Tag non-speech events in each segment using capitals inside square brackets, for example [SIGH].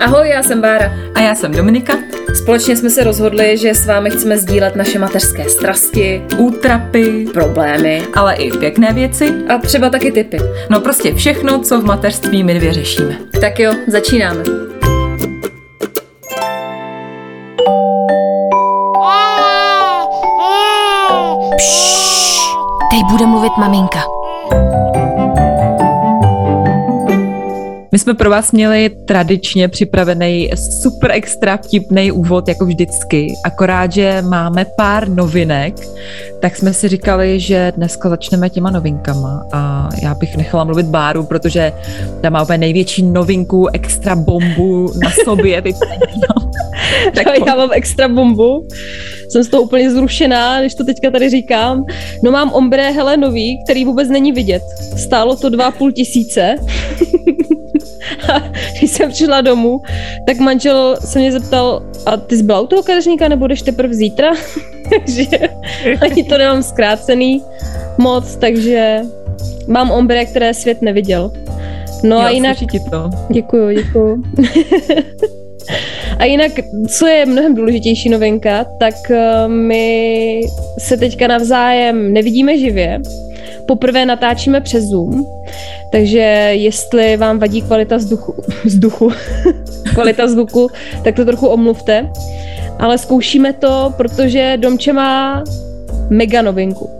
Ahoj, já jsem Bára. A já jsem Dominika. Společně jsme se rozhodli, že s vámi chceme sdílet naše mateřské strasti, útrapy, problémy, ale i pěkné věci. A třeba taky typy. No prostě všechno, co v mateřství my dvě řešíme. Tak jo, začínáme. Pšš, teď bude mluvit maminka. My jsme pro vás měli tradičně připravený super extra vtipný úvod, jako vždycky, akorát, že máme pár novinek, tak jsme si říkali, že dneska začneme těma novinkama a já bych nechala mluvit Báru, protože tam má úplně největší novinku, extra bombu na sobě. Teď [LAUGHS] tak já mám extra bombu. Jsem z toho úplně zrušená, když to teďka tady říkám. No mám ombre hele nový, který vůbec není vidět. Stálo to dva půl tisíce. [LAUGHS] A když jsem přišla domů, tak manžel se mě zeptal, a ty jsi byla u toho kadeřníka, nebo jdeš teprve zítra? [LAUGHS] takže ani to nemám zkrácený moc, takže mám ombre, které svět neviděl. No jo, a jinak... Ti to. Děkuju, děkuju. [LAUGHS] a jinak, co je mnohem důležitější novinka, tak eh, my se teďka navzájem nevidíme živě. Poprvé natáčíme přes Zoom, takže jestli vám vadí kvalita vzduchu, [LAUGHS] vzduchu [LAUGHS] kvalita zvuku, tak to trochu omluvte. Ale zkoušíme to, protože Domče má mega novinku.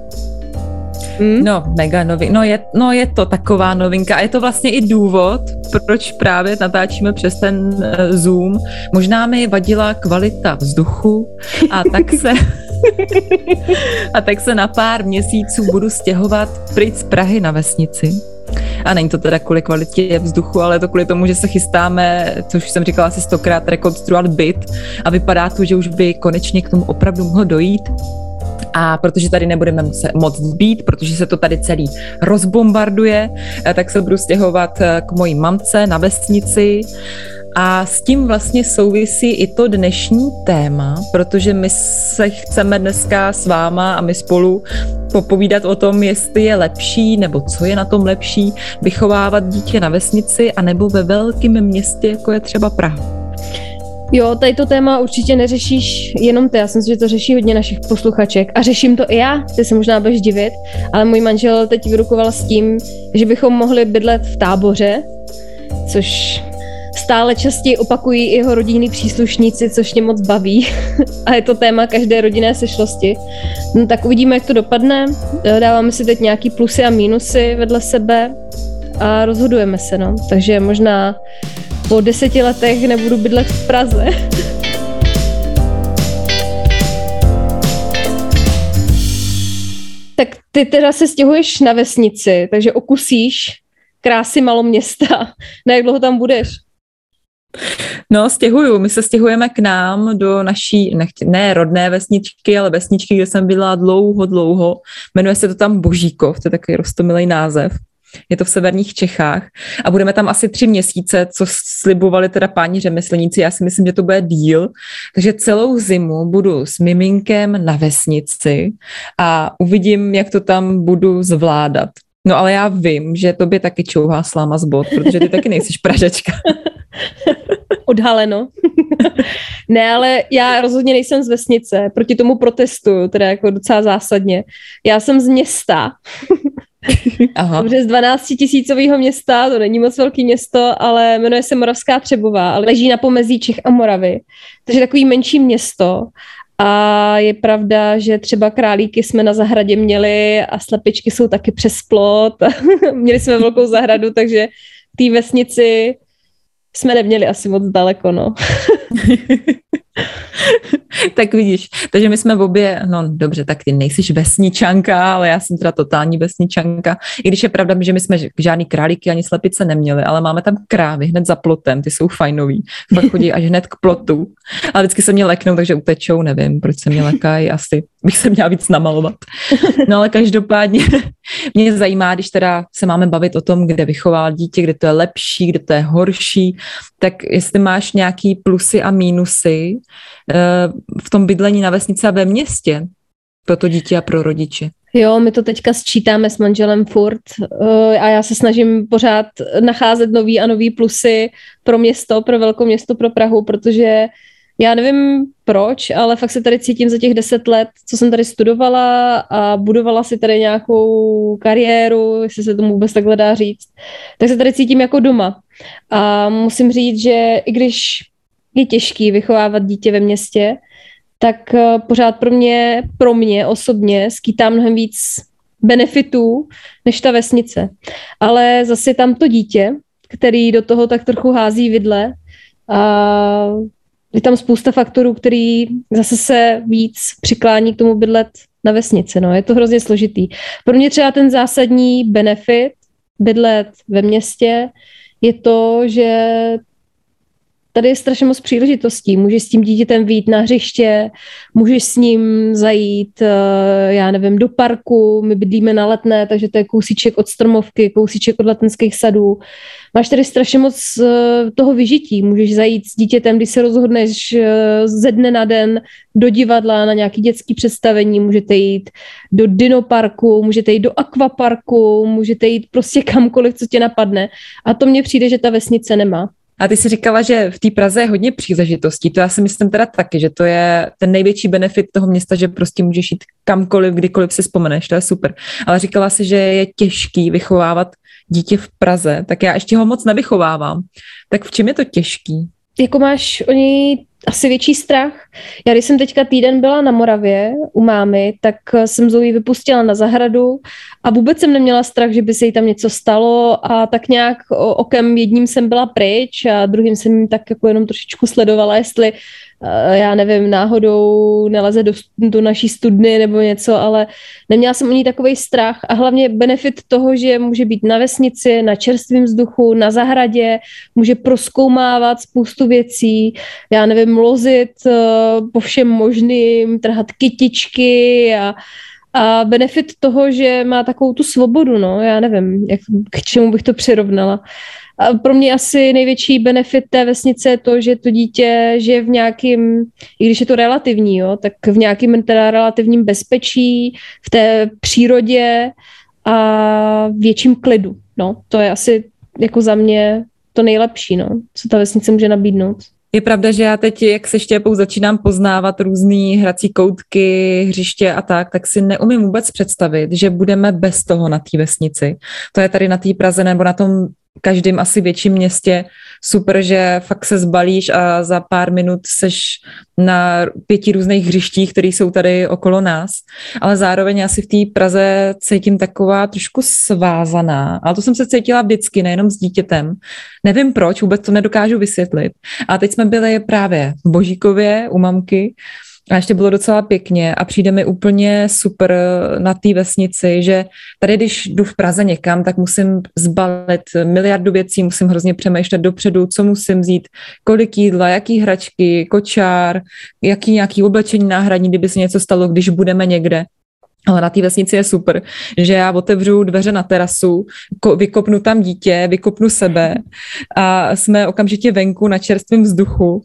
Hmm? No, mega novinka. No je, no je to taková novinka a je to vlastně i důvod, proč právě natáčíme přes ten uh, Zoom. Možná mi vadila kvalita vzduchu a tak se [LAUGHS] [LAUGHS] a tak se na pár měsíců budu stěhovat pryč z Prahy na vesnici. A není to teda kvůli kvalitě vzduchu, ale to kvůli tomu, že se chystáme, což jsem říkala asi stokrát, rekonstruovat byt. A vypadá to, že už by konečně k tomu opravdu mohlo dojít. A protože tady nebudeme moc být, protože se to tady celý rozbombarduje, eh, tak se budu stěhovat eh, k mojí mamce na vesnici a s tím vlastně souvisí i to dnešní téma, protože my se chceme dneska s váma a my spolu popovídat o tom, jestli je lepší nebo co je na tom lepší vychovávat dítě na vesnici a nebo ve velkém městě, jako je třeba Praha. Jo, tady to téma určitě neřešíš jenom ty, já si, že to řeší hodně našich posluchaček a řeším to i já, ty se možná budeš divit, ale můj manžel teď vyrukoval s tím, že bychom mohli bydlet v táboře, což stále častěji opakují i jeho rodinní příslušníci, což mě moc baví. [LAUGHS] a je to téma každé rodinné sešlosti. No tak uvidíme, jak to dopadne. Dáváme si teď nějaký plusy a mínusy vedle sebe a rozhodujeme se, no. Takže možná po deseti letech nebudu bydlet v Praze. [LAUGHS] tak ty teda se stěhuješ na vesnici, takže okusíš krásy maloměsta. [LAUGHS] Na jak dlouho tam budeš? No, stěhuju. My se stěhujeme k nám do naší, nechtě, ne rodné vesničky, ale vesničky, kde jsem byla dlouho, dlouho. Jmenuje se to tam Božíkov, to je takový rostomilý název. Je to v severních Čechách a budeme tam asi tři měsíce, co slibovali teda páni řemeslníci. Já si myslím, že to bude díl. Takže celou zimu budu s miminkem na vesnici a uvidím, jak to tam budu zvládat. No ale já vím, že to by taky čouhá sláma z bod, protože ty taky nejsiš pražečka. [LAUGHS] [LAUGHS] Odhaleno. [LAUGHS] ne, ale já rozhodně nejsem z vesnice, proti tomu protestuju, teda jako docela zásadně. Já jsem z města. [LAUGHS] Aha. Dobře, z 12 tisícového města, to není moc velký město, ale jmenuje se Moravská Třebová, ale leží na pomezí Čech a Moravy. Takže takový menší město. A je pravda, že třeba králíky jsme na zahradě měli a slepičky jsou taky přes plot. měli jsme velkou zahradu, takže té vesnici jsme neměli asi moc daleko, no. [LAUGHS] tak vidíš, takže my jsme v obě, no dobře, tak ty nejsiš vesničanka, ale já jsem teda totální vesničanka. I když je pravda, že my jsme žádný králíky ani slepice neměli, ale máme tam krávy hned za plotem, ty jsou fajnový. Fakt chodí až hned k plotu. Ale vždycky se mě leknou, takže utečou, nevím, proč se mě lekají, asi bych se měla víc namalovat. No ale každopádně mě zajímá, když teda se máme bavit o tom, kde vychová dítě, kde to je lepší, kde to je horší, tak jestli máš nějaký plusy a mínusy, v tom bydlení na vesnici a ve městě pro to dítě a pro rodiče? Jo, my to teďka sčítáme s manželem furt uh, a já se snažím pořád nacházet nový a nový plusy pro město, pro velkoměsto, pro Prahu, protože já nevím proč, ale fakt se tady cítím za těch deset let, co jsem tady studovala a budovala si tady nějakou kariéru, jestli se tomu vůbec takhle dá říct, tak se tady cítím jako doma. A musím říct, že i když je těžký vychovávat dítě ve městě, tak eh, pořád pro mě, pro mě osobně skýtá mnohem víc benefitů než ta vesnice. Ale zase tam to dítě, který do toho tak trochu hází vidle a je tam spousta faktorů, který zase se víc přiklání k tomu bydlet na vesnici. No. Je to hrozně složitý. Pro mě třeba ten zásadní benefit bydlet ve městě je to, že tady je strašně moc příležitostí. Můžeš s tím dítětem vyjít na hřiště, můžeš s ním zajít, eh, já nevím, do parku, my bydlíme na letné, takže to je kousíček od stromovky, kousíček od letenských sadů. Máš tady strašně moc eh, toho vyžití. Můžeš zajít s dítětem, když se rozhodneš eh, ze dne na den do divadla na nějaký dětský představení, můžete jít do dinoparku, můžete jít do akvaparku, můžete jít prostě kamkoliv, co tě napadne. A to mně přijde, že ta vesnice nemá. A ty si říkala, že v té Praze je hodně příležitostí. To já si myslím teda taky, že to je ten největší benefit toho města, že prostě můžeš jít kamkoliv, kdykoliv si vzpomeneš. To je super. Ale říkala si, že je těžký vychovávat dítě v Praze, tak já ještě ho moc nevychovávám. Tak v čem je to těžký? Jako máš o něj asi větší strach. Já když jsem teďka týden byla na Moravě u mámy, tak jsem Zoe vypustila na zahradu a vůbec jsem neměla strach, že by se jí tam něco stalo a tak nějak okem jedním jsem byla pryč a druhým jsem tak jako jenom trošičku sledovala, jestli Eh, já nevím, náhodou neleze do, do naší studny nebo něco, ale neměla jsem o ní takový strach a hlavně benefit toho, že může být na vesnici, na čerstvém vzduchu, na zahradě, může proskoumávat spoustu věcí, já nevím, lozit uh, po všem možným, trhat kytičky a a benefit toho, že má takovou tu svobodu, no, já nevím, jak, k čemu bych to přirovnala. A pro mě asi největší benefit té vesnice je to, že to dítě žije v nějakým, i když je to relativní, jo, tak v nějakým teda relativním bezpečí, v té přírodě a větším klidu. No, to je asi jako za mě to nejlepší, no, co ta vesnice může nabídnout. Je pravda, že já teď, jak se štěpou, začínám poznávat různé hrací koutky, hřiště a tak, tak si neumím vůbec představit, že budeme bez toho na té vesnici. To je tady na té Praze nebo na tom každém asi větším městě super, že fakt se zbalíš a za pár minut seš na pěti různých hřištích, které jsou tady okolo nás, ale zároveň asi v té Praze cítím taková trošku svázaná, ale to jsem se cítila vždycky, nejenom s dítětem. Nevím proč, vůbec to nedokážu vysvětlit. A teď jsme byli právě v Božíkově u mamky a ještě bylo docela pěkně a přijde mi úplně super na té vesnici, že tady, když jdu v Praze někam, tak musím zbalit miliardu věcí, musím hrozně přemýšlet dopředu, co musím vzít, kolik jídla, jaký hračky, kočár, jaký nějaký oblečení náhradní, kdyby se něco stalo, když budeme někde. Ale na té vesnici je super, že já otevřu dveře na terasu, vykopnu tam dítě, vykopnu sebe a jsme okamžitě venku na čerstvém vzduchu.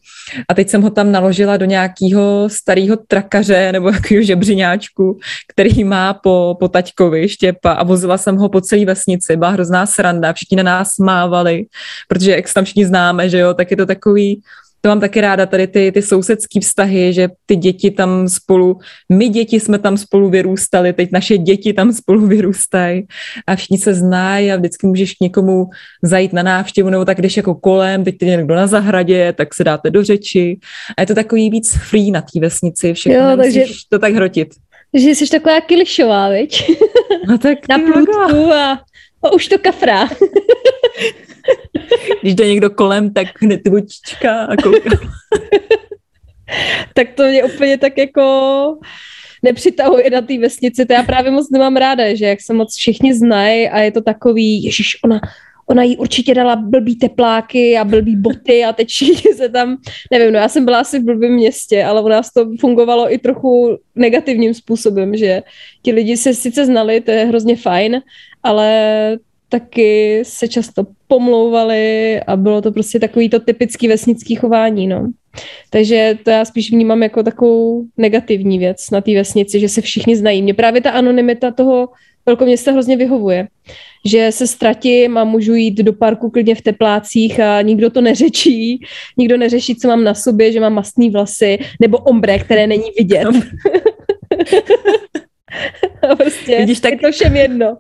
A teď jsem ho tam naložila do nějakého starého trakaře nebo [LAUGHS] jakého žebřiňáčku, který má po, po taťkovi štěpa a vozila jsem ho po celé vesnici. Byla hrozná sranda, všichni na nás mávali, protože jak tam všichni známe, že jo, tak je to takový to mám taky ráda, tady ty, ty sousedský vztahy, že ty děti tam spolu, my děti jsme tam spolu vyrůstali, teď naše děti tam spolu vyrůstají a všichni se znají a vždycky můžeš k někomu zajít na návštěvu, nebo tak když jako kolem, teď je někdo na zahradě, tak se dáte do řeči a je to takový víc free na té vesnici, všechno jo, takže... to tak hrotit. Že jsi taková kilišová, viď? No tak [LAUGHS] na průdku a, a už to kafrá. [LAUGHS] Když jde někdo kolem, tak hned očička a kouká. tak to mě úplně tak jako nepřitahuje na té vesnici. To já právě moc nemám ráda, že jak se moc všichni znají a je to takový, ježiš, ona, ona jí určitě dala blbý tepláky a blbý boty a teď všichni se tam, nevím, no já jsem byla asi v blbém městě, ale u nás to fungovalo i trochu negativním způsobem, že ti lidi se sice znali, to je hrozně fajn, ale taky se často pomlouvali a bylo to prostě takový to typický vesnický chování, no. Takže to já spíš vnímám jako takovou negativní věc na té vesnici, že se všichni znají. Mě právě ta anonymita toho velkoměsta hrozně vyhovuje, že se ztratím a můžu jít do parku klidně v teplácích a nikdo to neřečí, nikdo neřeší, co mám na sobě, že mám mastný vlasy nebo ombre, které není vidět. [LAUGHS] [LAUGHS] prostě Vidíš, tak... je to všem jedno.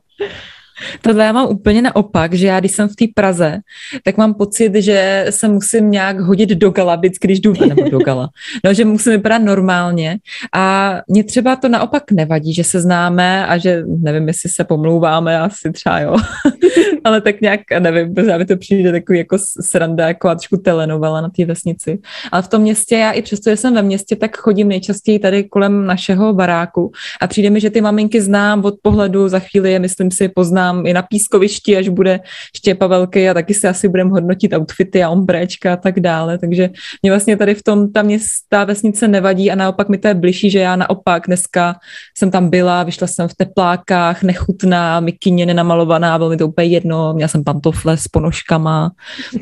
Tohle já mám úplně naopak, že já když jsem v té Praze, tak mám pocit, že se musím nějak hodit do gala, vždycky, když jdu, nebo do gala, no, že musím vypadat normálně. A mě třeba to naopak nevadí, že se známe a že nevím, jestli se pomlouváme, asi třeba jo, [LAUGHS] ale tak nějak, nevím, protože mi to přijde takový jako sranda, jako a trošku telenovela na té vesnici. Ale v tom městě, já i přesto, že jsem ve městě, tak chodím nejčastěji tady kolem našeho baráku. A přijde mi, že ty maminky znám od pohledu, za chvíli je, myslím si, poznám tam i na pískovišti, až bude Štěpa velký a taky si asi budeme hodnotit outfity a ombréčka a tak dále. Takže mě vlastně tady v tom ta města vesnice nevadí a naopak mi to je bližší, že já naopak dneska jsem tam byla, vyšla jsem v teplákách, nechutná, mikině nenamalovaná, bylo mi to úplně jedno, měla jsem pantofle s ponožkama,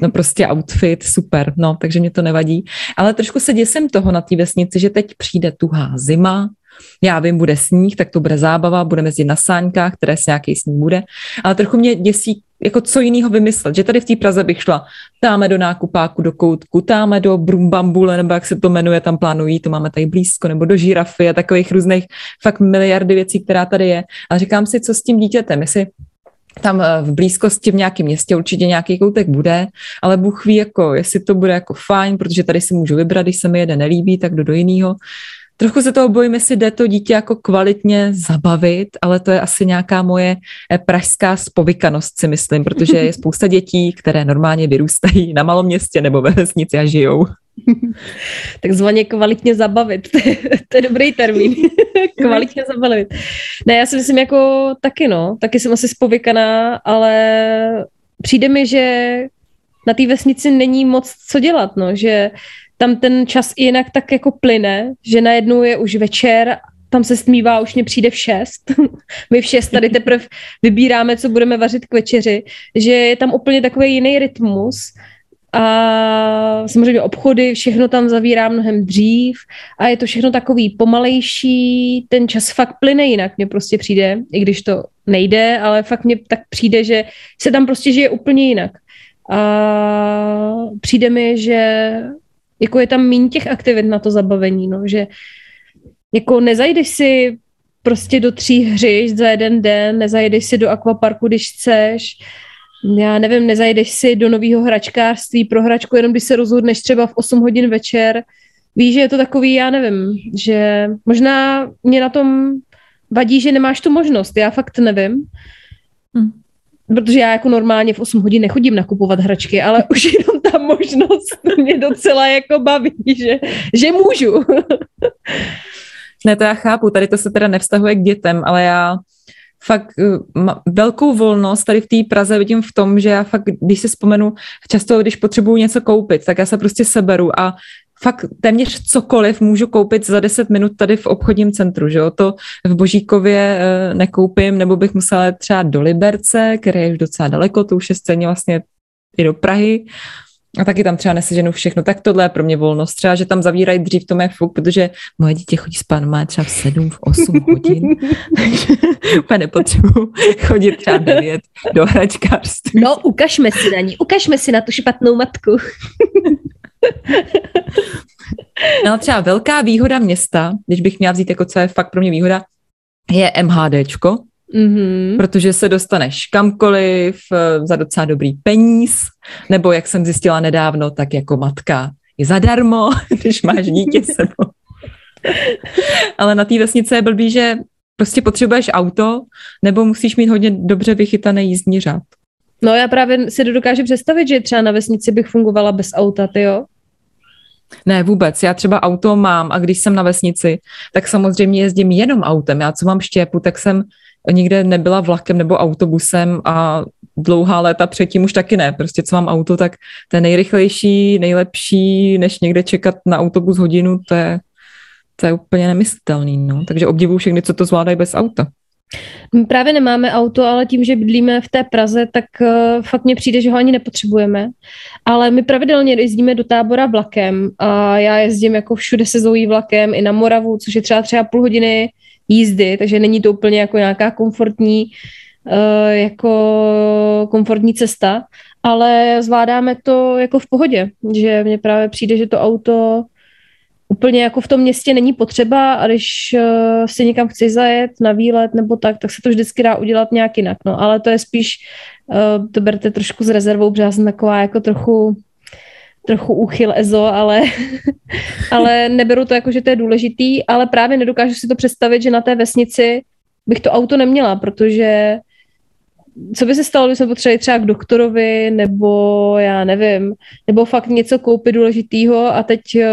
no prostě outfit, super, no, takže mě to nevadí. Ale trošku se děsím toho na té vesnici, že teď přijde tuhá zima, já vím, bude sníh, tak to bude zábava, budeme jezdit na sáňkách, které se nějaký sníh bude, ale trochu mě děsí, jako co jiného vymyslet, že tady v té Praze bych šla, táme do nákupáku, do koutku, táme do Brumbambule, nebo jak se to jmenuje, tam plánují, to máme tady blízko, nebo do žirafy a takových různých fakt miliardy věcí, která tady je. A říkám si, co s tím dítětem, jestli tam eh, v blízkosti v nějakém městě určitě nějaký koutek bude, ale Bůh ví, jako, jestli to bude jako fajn, protože tady si můžu vybrat, když se mi jeden nelíbí, tak jdu do jiného. Trochu se toho bojím, jestli jde to dítě jako kvalitně zabavit, ale to je asi nějaká moje eh, pražská spovykanost, si myslím, protože je [LAUGHS] spousta dětí, které normálně vyrůstají na malom městě nebo ve vesnici a žijou. [LAUGHS] Takzvaně kvalitně zabavit. to je dobrý termín. [LAUGHS] kvalitně zabavit. Ne, já si myslím jako taky, no. Taky jsem asi spovykaná, ale přijde mi, že na té vesnici není moc co dělat, no. Že tam ten čas i jinak tak jako plyne, že najednou je už večer, tam se stmívá, už mě přijde v šest. [LAUGHS] My v šest tady teprve vybíráme, co budeme vařit k večeři, že je tam úplně takový jiný rytmus a samozřejmě obchody, všechno tam zavírá mnohem dřív a je to všechno takový pomalejší, ten čas fakt plyne jinak, mně prostě přijde, i když to nejde, ale fakt mně tak přijde, že se tam prostě žije úplně jinak. A přijde mi, že jako je tam méně těch aktivit na to zabavení, no, že jako nezajdeš si prostě do tří hřišť za jeden den, nezajdeš si do akvaparku, když chceš, já nevím, nezajdeš si do nového hračkářství pro hračku, jenom když se rozhodneš třeba v 8 hodin večer. Víš, že je to takový, já nevím, že možná mě na tom vadí, že nemáš tu možnost, já fakt nevím. Hm protože já jako normálně v 8 hodin nechodím nakupovat hračky, ale [LAUGHS] už jenom ta možnost mě docela jako baví, že, že můžu. [LAUGHS] ne, to já chápu, tady to se teda nevztahuje k dětem, ale já fakt uh, velkou volnost tady v té Praze vidím v tom, že já fakt, když si vzpomenu, často, když potřebuju něco koupit, tak já se prostě seberu a fakt téměř cokoliv můžu koupit za 10 minut tady v obchodním centru, že jo? To v Božíkově e, nekoupím, nebo bych musela třeba do Liberce, které je už docela daleko, to už je scéně vlastně i do Prahy. A taky tam třeba neseženu všechno. Tak tohle je pro mě volnost. Třeba, že tam zavírají dřív, to je fuk, protože moje dítě chodí spát má třeba v 7, v 8 hodin. [LAUGHS] takže úplně nepotřebuji chodit třeba 9 do hračkářství. No, ukažme si na ní, ukažme si na tu špatnou matku. [LAUGHS] no třeba velká výhoda města, když bych měla vzít jako co je fakt pro mě výhoda, je MHDčko, mm-hmm. protože se dostaneš kamkoliv eh, za docela dobrý peníz, nebo jak jsem zjistila nedávno, tak jako matka je zadarmo, [LAUGHS] když máš dítě sebou. Ale na té vesnice je blbý, že prostě potřebuješ auto, nebo musíš mít hodně dobře vychytaný jízdní řád. No já právě si dokážu představit, že třeba na vesnici bych fungovala bez auta, ty jo? Ne, vůbec. Já třeba auto mám a když jsem na vesnici, tak samozřejmě jezdím jenom autem. Já co mám štěpu, tak jsem nikde nebyla vlakem nebo autobusem a dlouhá léta předtím už taky ne. Prostě co mám auto, tak to je nejrychlejší, nejlepší, než někde čekat na autobus hodinu, to je, to je úplně nemyslitelný. No. Takže obdivuju všechny, co to zvládají bez auta. My právě nemáme auto, ale tím, že bydlíme v té Praze, tak uh, fakt mně přijde, že ho ani nepotřebujeme. Ale my pravidelně jezdíme do tábora vlakem a já jezdím jako všude se zoují vlakem i na Moravu, což je třeba třeba půl hodiny jízdy, takže není to úplně jako nějaká komfortní uh, jako komfortní cesta, ale zvládáme to jako v pohodě, že mně právě přijde, že to auto úplně jako v tom městě není potřeba a když uh, si někam chci zajet na výlet nebo tak, tak se to vždycky dá udělat nějak jinak. No, ale to je spíš, uh, to berte trošku s rezervou, protože já jsem taková jako trochu trochu úchyl EZO, ale, [LAUGHS] ale neberu to jako, že to je důležitý, ale právě nedokážu si to představit, že na té vesnici bych to auto neměla, protože co by se stalo, když jsme potřebovali třeba k doktorovi, nebo já nevím, nebo fakt něco koupit důležitýho a teď uh,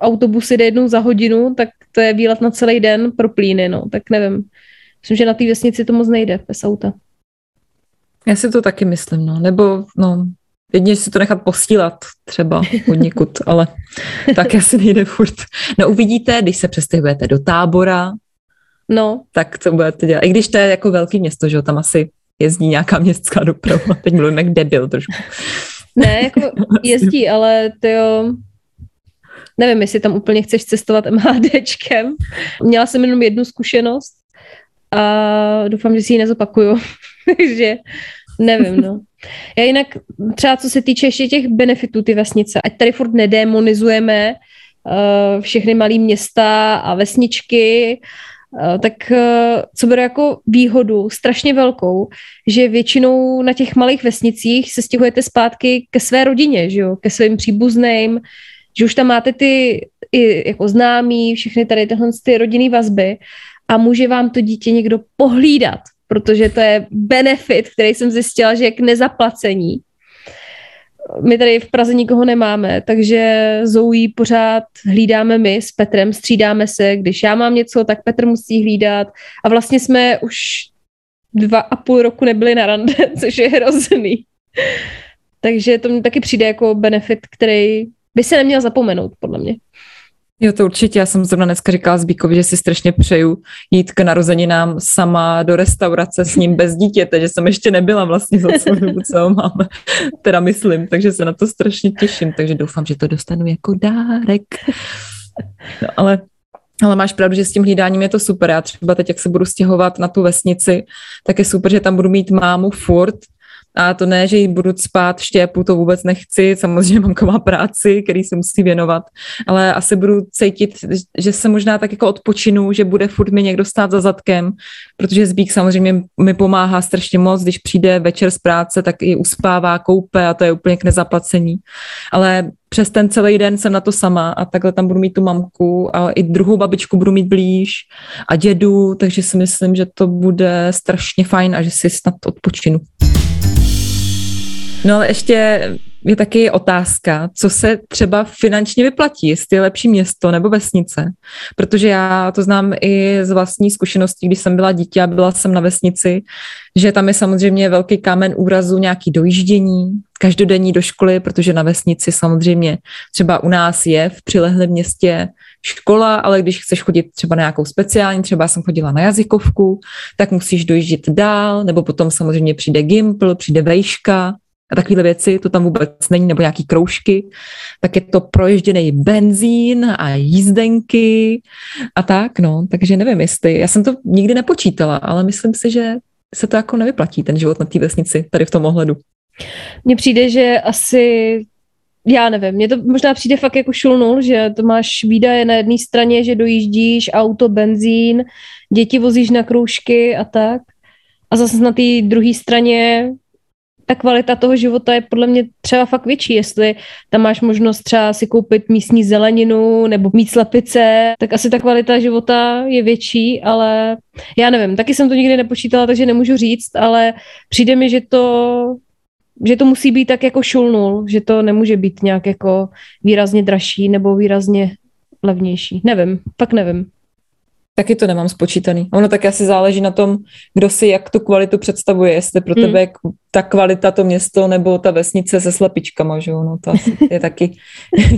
autobus jde jednou za hodinu, tak to je výlet na celý den pro plíny, no, tak nevím. Myslím, že na té vesnici to moc nejde bez auta. Já si to taky myslím, no, nebo no, Jedině si to nechat postílat třeba od někud, [LAUGHS] ale tak asi nejde furt. No uvidíte, když se přestěhujete do tábora, no. tak to budete dělat. I když to je jako velký město, že jo, tam asi jezdí nějaká městská doprava. [LAUGHS] Teď mluvím jak debil trošku. Ne, jako [LAUGHS] jezdí, ale to jo, nevím, jestli tam úplně chceš cestovat MHDčkem. Měla jsem jenom jednu zkušenost a doufám, že si ji nezopakuju. Takže nevím, no. Já jinak třeba co se týče ještě těch benefitů ty vesnice, ať tady furt nedemonizujeme uh, všechny malé města a vesničky, uh, tak uh, co bude jako výhodu strašně velkou, že většinou na těch malých vesnicích se stěhujete zpátky ke své rodině, že jo? ke svým příbuzným, že už tam máte ty i jako známí, všechny tady tyhle ty rodinné vazby a může vám to dítě někdo pohlídat, protože to je benefit, který jsem zjistila, že je k nezaplacení. My tady v Praze nikoho nemáme, takže Zoují pořád hlídáme my s Petrem, střídáme se, když já mám něco, tak Petr musí hlídat a vlastně jsme už dva a půl roku nebyli na rande, [LAUGHS] což je hrozný. takže to mi taky přijde jako benefit, který by se neměl zapomenout, podle mě. Jo, to určitě. Já jsem zrovna dneska říkala Zbíkovi, že si strašně přeju jít k narozeninám sama do restaurace s ním bez dítěte, že jsem ještě nebyla vlastně za dobu, co ho máme. Teda myslím, takže se na to strašně těším, takže doufám, že to dostanu jako dárek. No, ale ale máš pravdu, že s tím hlídáním je to super. Já třeba teď, jak se budu stěhovat na tu vesnici, tak je super, že tam budu mít mámu furt, a to ne, že jí budu spát štěpu, to vůbec nechci, samozřejmě mám má práci, který se musí věnovat, ale asi budu cítit, že se možná tak jako odpočinu, že bude furt mi někdo stát za zadkem, protože Zbík samozřejmě mi pomáhá strašně moc, když přijde večer z práce, tak i uspává, koupe a to je úplně k nezaplacení. Ale přes ten celý den jsem na to sama a takhle tam budu mít tu mamku a i druhou babičku budu mít blíž a dědu, takže si myslím, že to bude strašně fajn a že si snad odpočinu. No ale ještě je taky otázka, co se třeba finančně vyplatí, jestli je lepší město nebo vesnice. Protože já to znám i z vlastní zkušeností, když jsem byla dítě a byla jsem na vesnici, že tam je samozřejmě velký kámen úrazu, nějaký dojíždění, každodenní do školy, protože na vesnici samozřejmě třeba u nás je v přilehlém městě škola, ale když chceš chodit třeba na nějakou speciální, třeba jsem chodila na jazykovku, tak musíš dojíždět dál, nebo potom samozřejmě přijde gimpl, přijde vejška, a takovéhle věci, to tam vůbec není, nebo nějaký kroužky, tak je to proježděný benzín a jízdenky a tak, no. Takže nevím, jestli, já jsem to nikdy nepočítala, ale myslím si, že se to jako nevyplatí, ten život na té vesnici, tady v tom ohledu. Mně přijde, že asi já nevím, mně to možná přijde fakt jako šulnul, že to máš výdaje na jedné straně, že dojíždíš auto, benzín, děti vozíš na kroužky a tak. A zase na té druhé straně ta kvalita toho života je podle mě třeba fakt větší, jestli tam máš možnost třeba si koupit místní zeleninu nebo mít slepice, tak asi ta kvalita života je větší, ale já nevím, taky jsem to nikdy nepočítala, takže nemůžu říct, ale přijde mi, že to že to musí být tak jako šulnul, že to nemůže být nějak jako výrazně dražší nebo výrazně levnější. Nevím, fakt nevím. Taky to nemám spočítaný. Ono tak asi záleží na tom, kdo si jak tu kvalitu představuje, jestli pro tebe je ta kvalita to město nebo ta vesnice se slepičkama, že no to asi je taky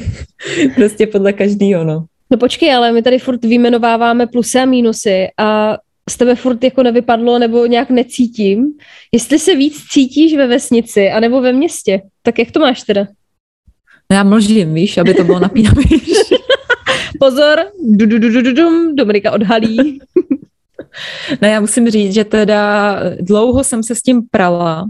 [LAUGHS] prostě podle každýho, no. No počkej, ale my tady furt vyjmenováváme plusy a mínusy a z tebe furt jako nevypadlo nebo nějak necítím. Jestli se víc cítíš ve vesnici anebo ve městě, tak jak to máš teda? No já mlžím, víš, aby to bylo napínavější. [LAUGHS] Pozor, du, du, du, du, du, dum, Dominika odhalí. [LAUGHS] Ne, já musím říct, že teda dlouho jsem se s tím prala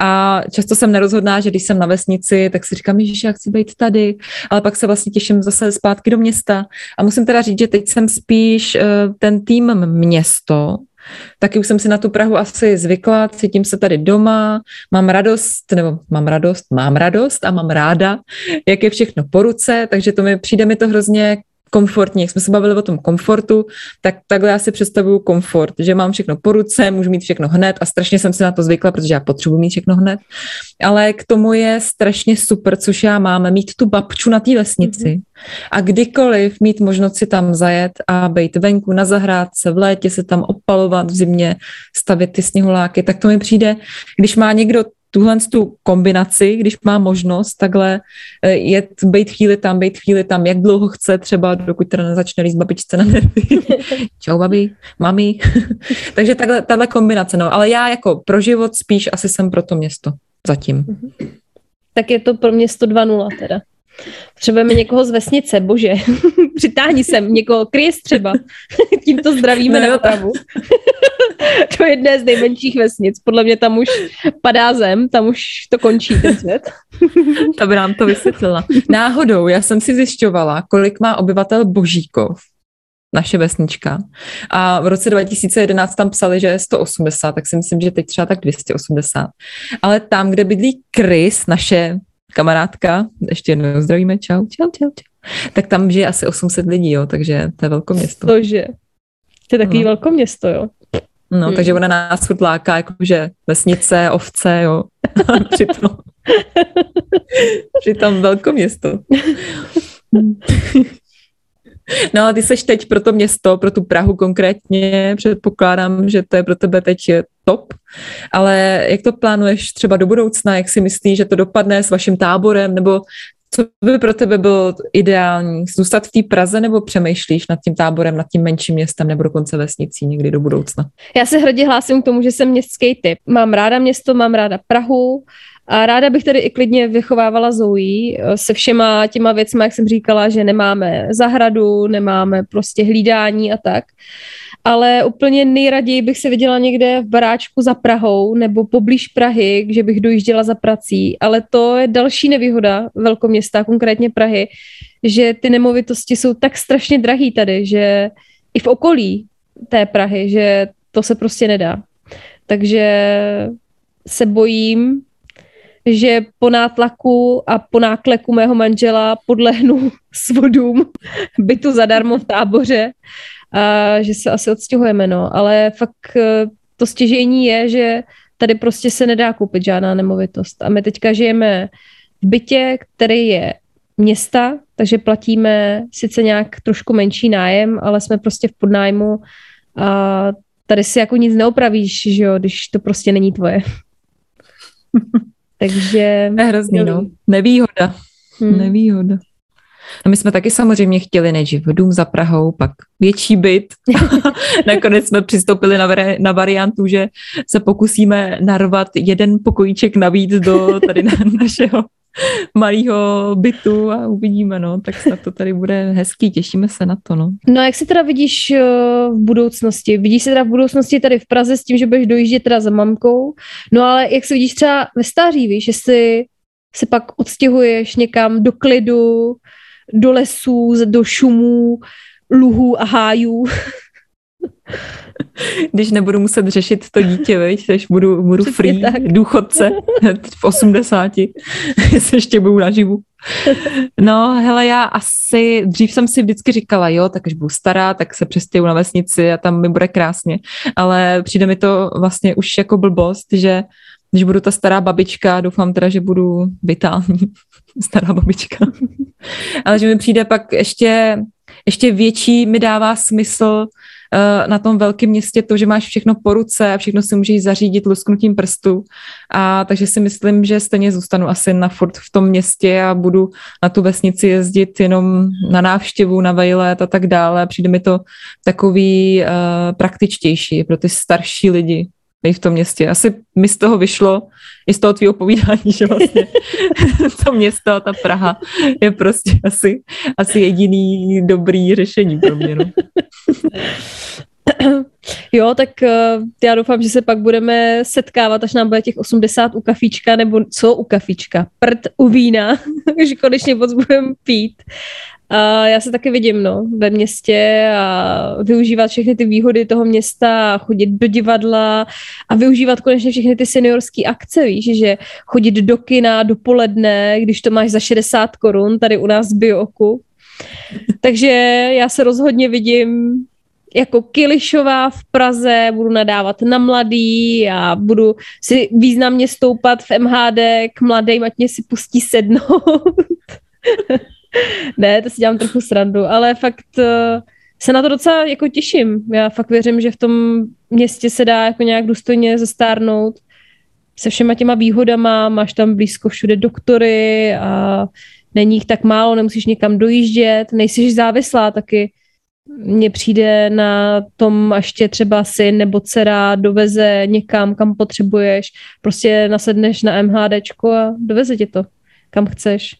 a často jsem nerozhodná, že když jsem na vesnici, tak si říkám, že já chci být tady, ale pak se vlastně těším zase zpátky do města. A musím teda říct, že teď jsem spíš uh, ten tým město, Taky už jsem si na tu Prahu asi zvykla, cítím se tady doma, mám radost, nebo mám radost, mám radost a mám ráda, jak je všechno po ruce, takže to mi přijde mi to hrozně komfortní, jak jsme se bavili o tom komfortu, tak takhle já si představuju komfort, že mám všechno po ruce, můžu mít všechno hned a strašně jsem si na to zvykla, protože já potřebuji mít všechno hned. Ale k tomu je strašně super, což já mám, mít tu babču na té vesnici mm-hmm. a kdykoliv mít možnost si tam zajet a být venku na zahrádce, v létě se tam opalovat, v zimě stavit ty sněhuláky, tak to mi přijde, když má někdo tuhle tu kombinaci, když má možnost takhle eh, jet, být chvíli tam, být chvíli tam, jak dlouho chce třeba, dokud teda nezačne líst babičce na nervy. [LAUGHS] Čau, babi, mami. [LAUGHS] Takže takhle, tahle kombinace, no. Ale já jako pro život spíš asi jsem pro to město zatím. Tak je to pro město 2.0 teda. Potřebujeme někoho z vesnice, bože. [LAUGHS] Přitáhni sem někoho, Chris třeba. [LAUGHS] Tímto zdravíme no, na Otravu. [LAUGHS] to je jedné z nejmenších vesnic. Podle mě tam už padá zem, tam už to končí ten svět. to by nám to vysvětlila. Náhodou, já jsem si zjišťovala, kolik má obyvatel Božíkov naše vesnička. A v roce 2011 tam psali, že je 180, tak si myslím, že teď třeba tak 280. Ale tam, kde bydlí Chris, naše kamarádka, ještě jednou zdravíme, čau, čau, čau, čau. Tak tam žije asi 800 lidí, jo, takže to je velkoměsto. Tože. To je takový no. velkoměsto, jo. No, hmm. takže ona nás furt láká, jakože vesnice, ovce, jo. [LAUGHS] přitom, [LAUGHS] přitom velkoměsto. [LAUGHS] No a ty seš teď pro to město, pro tu Prahu konkrétně, předpokládám, že to je pro tebe teď top, ale jak to plánuješ třeba do budoucna, jak si myslíš, že to dopadne s vaším táborem, nebo co by pro tebe bylo ideální? Zůstat v té Praze nebo přemýšlíš nad tím táborem, nad tím menším městem nebo dokonce vesnicí někdy do budoucna? Já se hrdě hlásím k tomu, že jsem městský typ. Mám ráda město, mám ráda Prahu, a ráda bych tady i klidně vychovávala Zoe eh, se všema těma věcmi, jak jsem říkala, že nemáme zahradu, nemáme prostě hlídání a tak. Ale úplně nejraději bych se viděla někde v baráčku za Prahou nebo poblíž Prahy, že bych dojížděla za prací. Ale to je další nevýhoda velkoměsta, konkrétně Prahy, že ty nemovitosti jsou tak strašně drahý tady, že i v okolí té Prahy, že to se prostě nedá. Takže se bojím, že po nátlaku a po nákleku mého manžela podlehnu [LAUGHS] svodům bytu zadarmo v táboře a že se asi odstěhujeme, no. Ale fakt eh, to stěžení je, že tady prostě se nedá koupit žádná nemovitost. A my teďka žijeme v bytě, který je města, takže platíme sice nějak trošku menší nájem, ale jsme prostě v podnájmu a tady si jako nic neopravíš, že jo, když to prostě není tvoje. [LAUGHS] Takže... Je hrozný, no. Nevýhoda. Hmm. Nevýhoda. A my jsme taky samozřejmě chtěli nejdřív dům za Prahou, pak větší byt. [LAUGHS] Nakonec jsme přistoupili na, vari- na variantu, že se pokusíme narvat jeden pokojíček navíc do tady na [LAUGHS] našeho [LAUGHS] malého bytu a uvidíme, no, tak snad to tady bude hezký, těšíme se na to, no. No a jak si teda vidíš uh, v budoucnosti? Vidíš se teda v budoucnosti tady v Praze s tím, že budeš dojíždět teda za mamkou, no ale jak se vidíš třeba ve stáří, víš, jestli se pak odstěhuješ někam do klidu, do lesů, do šumů, luhů a hájů. [LAUGHS] [LAUGHS] Když nebudu muset řešit to dítě, veď, když budu, budu free, tak. [LAUGHS] důchodce v 80, [LAUGHS] jestli ještě budu naživu. No, hele, já asi, dřív jsem si vždycky říkala, jo, tak až budu stará, tak se přestěhu na vesnici a tam mi bude krásně. Ale přijde mi to vlastně už jako blbost, že když budu ta stará babička, doufám teda, že budu vitální stará babička. Ale že mi přijde pak ještě, ještě větší, mi dává smysl na tom velkém městě to, že máš všechno po ruce a všechno si můžeš zařídit lusknutím prstu. A takže si myslím, že stejně zůstanu asi na furt v tom městě a budu na tu vesnici jezdit jenom na návštěvu, na vejlet a tak dále. Přijde mi to takový uh, praktičtější pro ty starší lidi v tom městě. Asi mi z toho vyšlo, i z toho tvýho povídání, že vlastně [LAUGHS] to město, ta Praha je prostě asi, asi jediný dobrý řešení pro mě. No. [LAUGHS] Jo, tak uh, já doufám, že se pak budeme setkávat, až nám bude těch 80 u kafíčka, nebo co u kafíčka, prd u vína, [LAUGHS] že konečně moc budeme pít. A já se taky vidím no, ve městě a využívat všechny ty výhody toho města, chodit do divadla a využívat konečně všechny ty seniorské akce, víš, že chodit do kina dopoledne, když to máš za 60 korun tady u nás v Bioku. Takže já se rozhodně vidím jako Kilišová v Praze, budu nadávat na mladý a budu si významně stoupat v MHD k mladým, ať mě si pustí sednout. [LAUGHS] ne, to si dělám trochu srandu, ale fakt uh, se na to docela jako těším. Já fakt věřím, že v tom městě se dá jako nějak důstojně zestárnout se všema těma výhodama, máš tam blízko všude doktory a není jich tak málo, nemusíš někam dojíždět, nejsiš závislá taky. Mně přijde na tom, až tě třeba syn nebo dcera doveze někam, kam potřebuješ, prostě nasedneš na MHDčko a doveze tě to, kam chceš.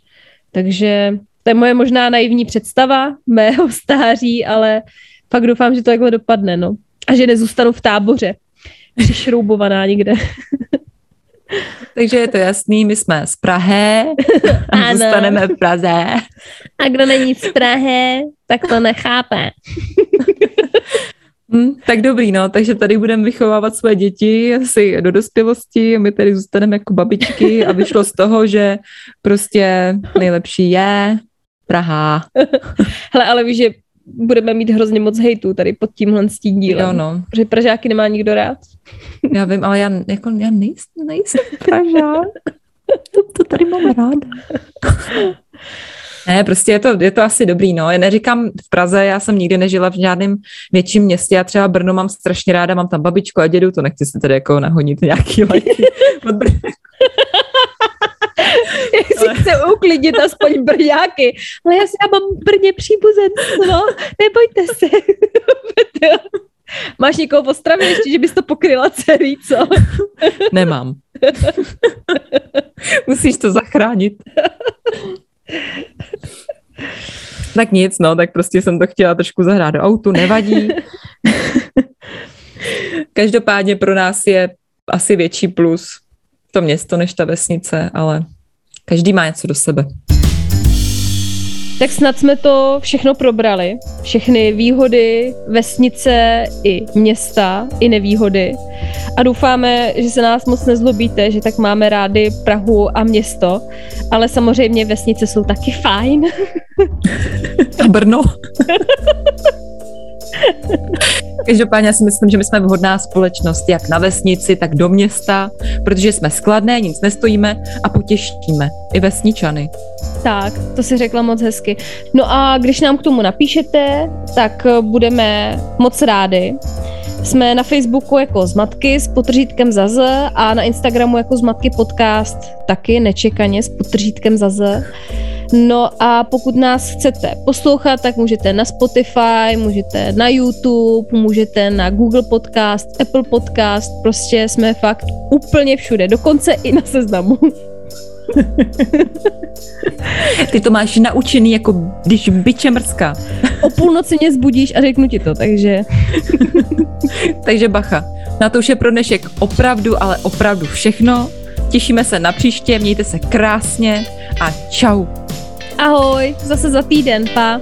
Takže to je moje možná naivní představa mého [LAUGHS] stáří, ale fakt doufám, že to takhle dopadne, no. A že nezůstanu v táboře, přišroubovaná někde. [LAUGHS] Takže je to jasný, my jsme z Prahy a zůstaneme v Praze. A kdo není z Prahy, tak to nechápe. Hmm, tak dobrý, no, takže tady budeme vychovávat své děti asi do dospělosti a my tady zůstaneme jako babičky a vyšlo z toho, že prostě nejlepší je Praha. Hele, ale víš, že budeme mít hrozně moc hejtů tady pod tímhle s tím dílem. Jo, no. Protože Pražáky nemá nikdo rád. [LAUGHS] Já vím, ale já, jako, já nejsem, nejsem [LAUGHS] Pražák. To, to tady mám ráda. Ne, prostě je to, je to asi dobrý, no. Já neříkám v Praze, já jsem nikdy nežila v žádném větším městě, já třeba Brno mám strašně ráda, mám tam babičku a dědu, to nechci si tady jako nahonit nějaký lajky [LAUGHS] [LAUGHS] si chce uklidnit aspoň brňáky. Ale já si já mám Brně příbuzenstvo, nebojte se. [LAUGHS] Máš někoho v Ostravě ještě, že bys to pokryla celý, co? [LAUGHS] Nemám. Musíš to zachránit. tak nic, no, tak prostě jsem to chtěla trošku zahrát do autu, nevadí. Každopádně pro nás je asi větší plus to město než ta vesnice, ale každý má něco do sebe. Tak snad jsme to všechno probrali. Všechny výhody vesnice i města, i nevýhody. A doufáme, že se nás moc nezlobíte, že tak máme rádi Prahu a město. Ale samozřejmě vesnice jsou taky fajn. A Brno. [LAUGHS] Každopádně si myslím, že my jsme vhodná společnost jak na vesnici, tak do města, protože jsme skladné, nic nestojíme a potěšíme i vesničany. Tak, to si řekla moc hezky. No a když nám k tomu napíšete, tak budeme moc rádi. Jsme na Facebooku jako Zmatky s potržítkem za Z a na Instagramu jako Zmatky podcast taky nečekaně s potržítkem za Z. No a pokud nás chcete poslouchat, tak můžete na Spotify, můžete na YouTube, můžete na Google Podcast, Apple Podcast, prostě jsme fakt úplně všude, dokonce i na seznamu. [LAUGHS] Ty to máš naučený, jako když byče mrská. O půlnoci mě zbudíš a řeknu ti to, takže... [LAUGHS] takže bacha. Na to už je pro dnešek opravdu, ale opravdu všechno. Těšíme se na příště, mějte se krásně a čau. Ahoj, zase za týden, pa.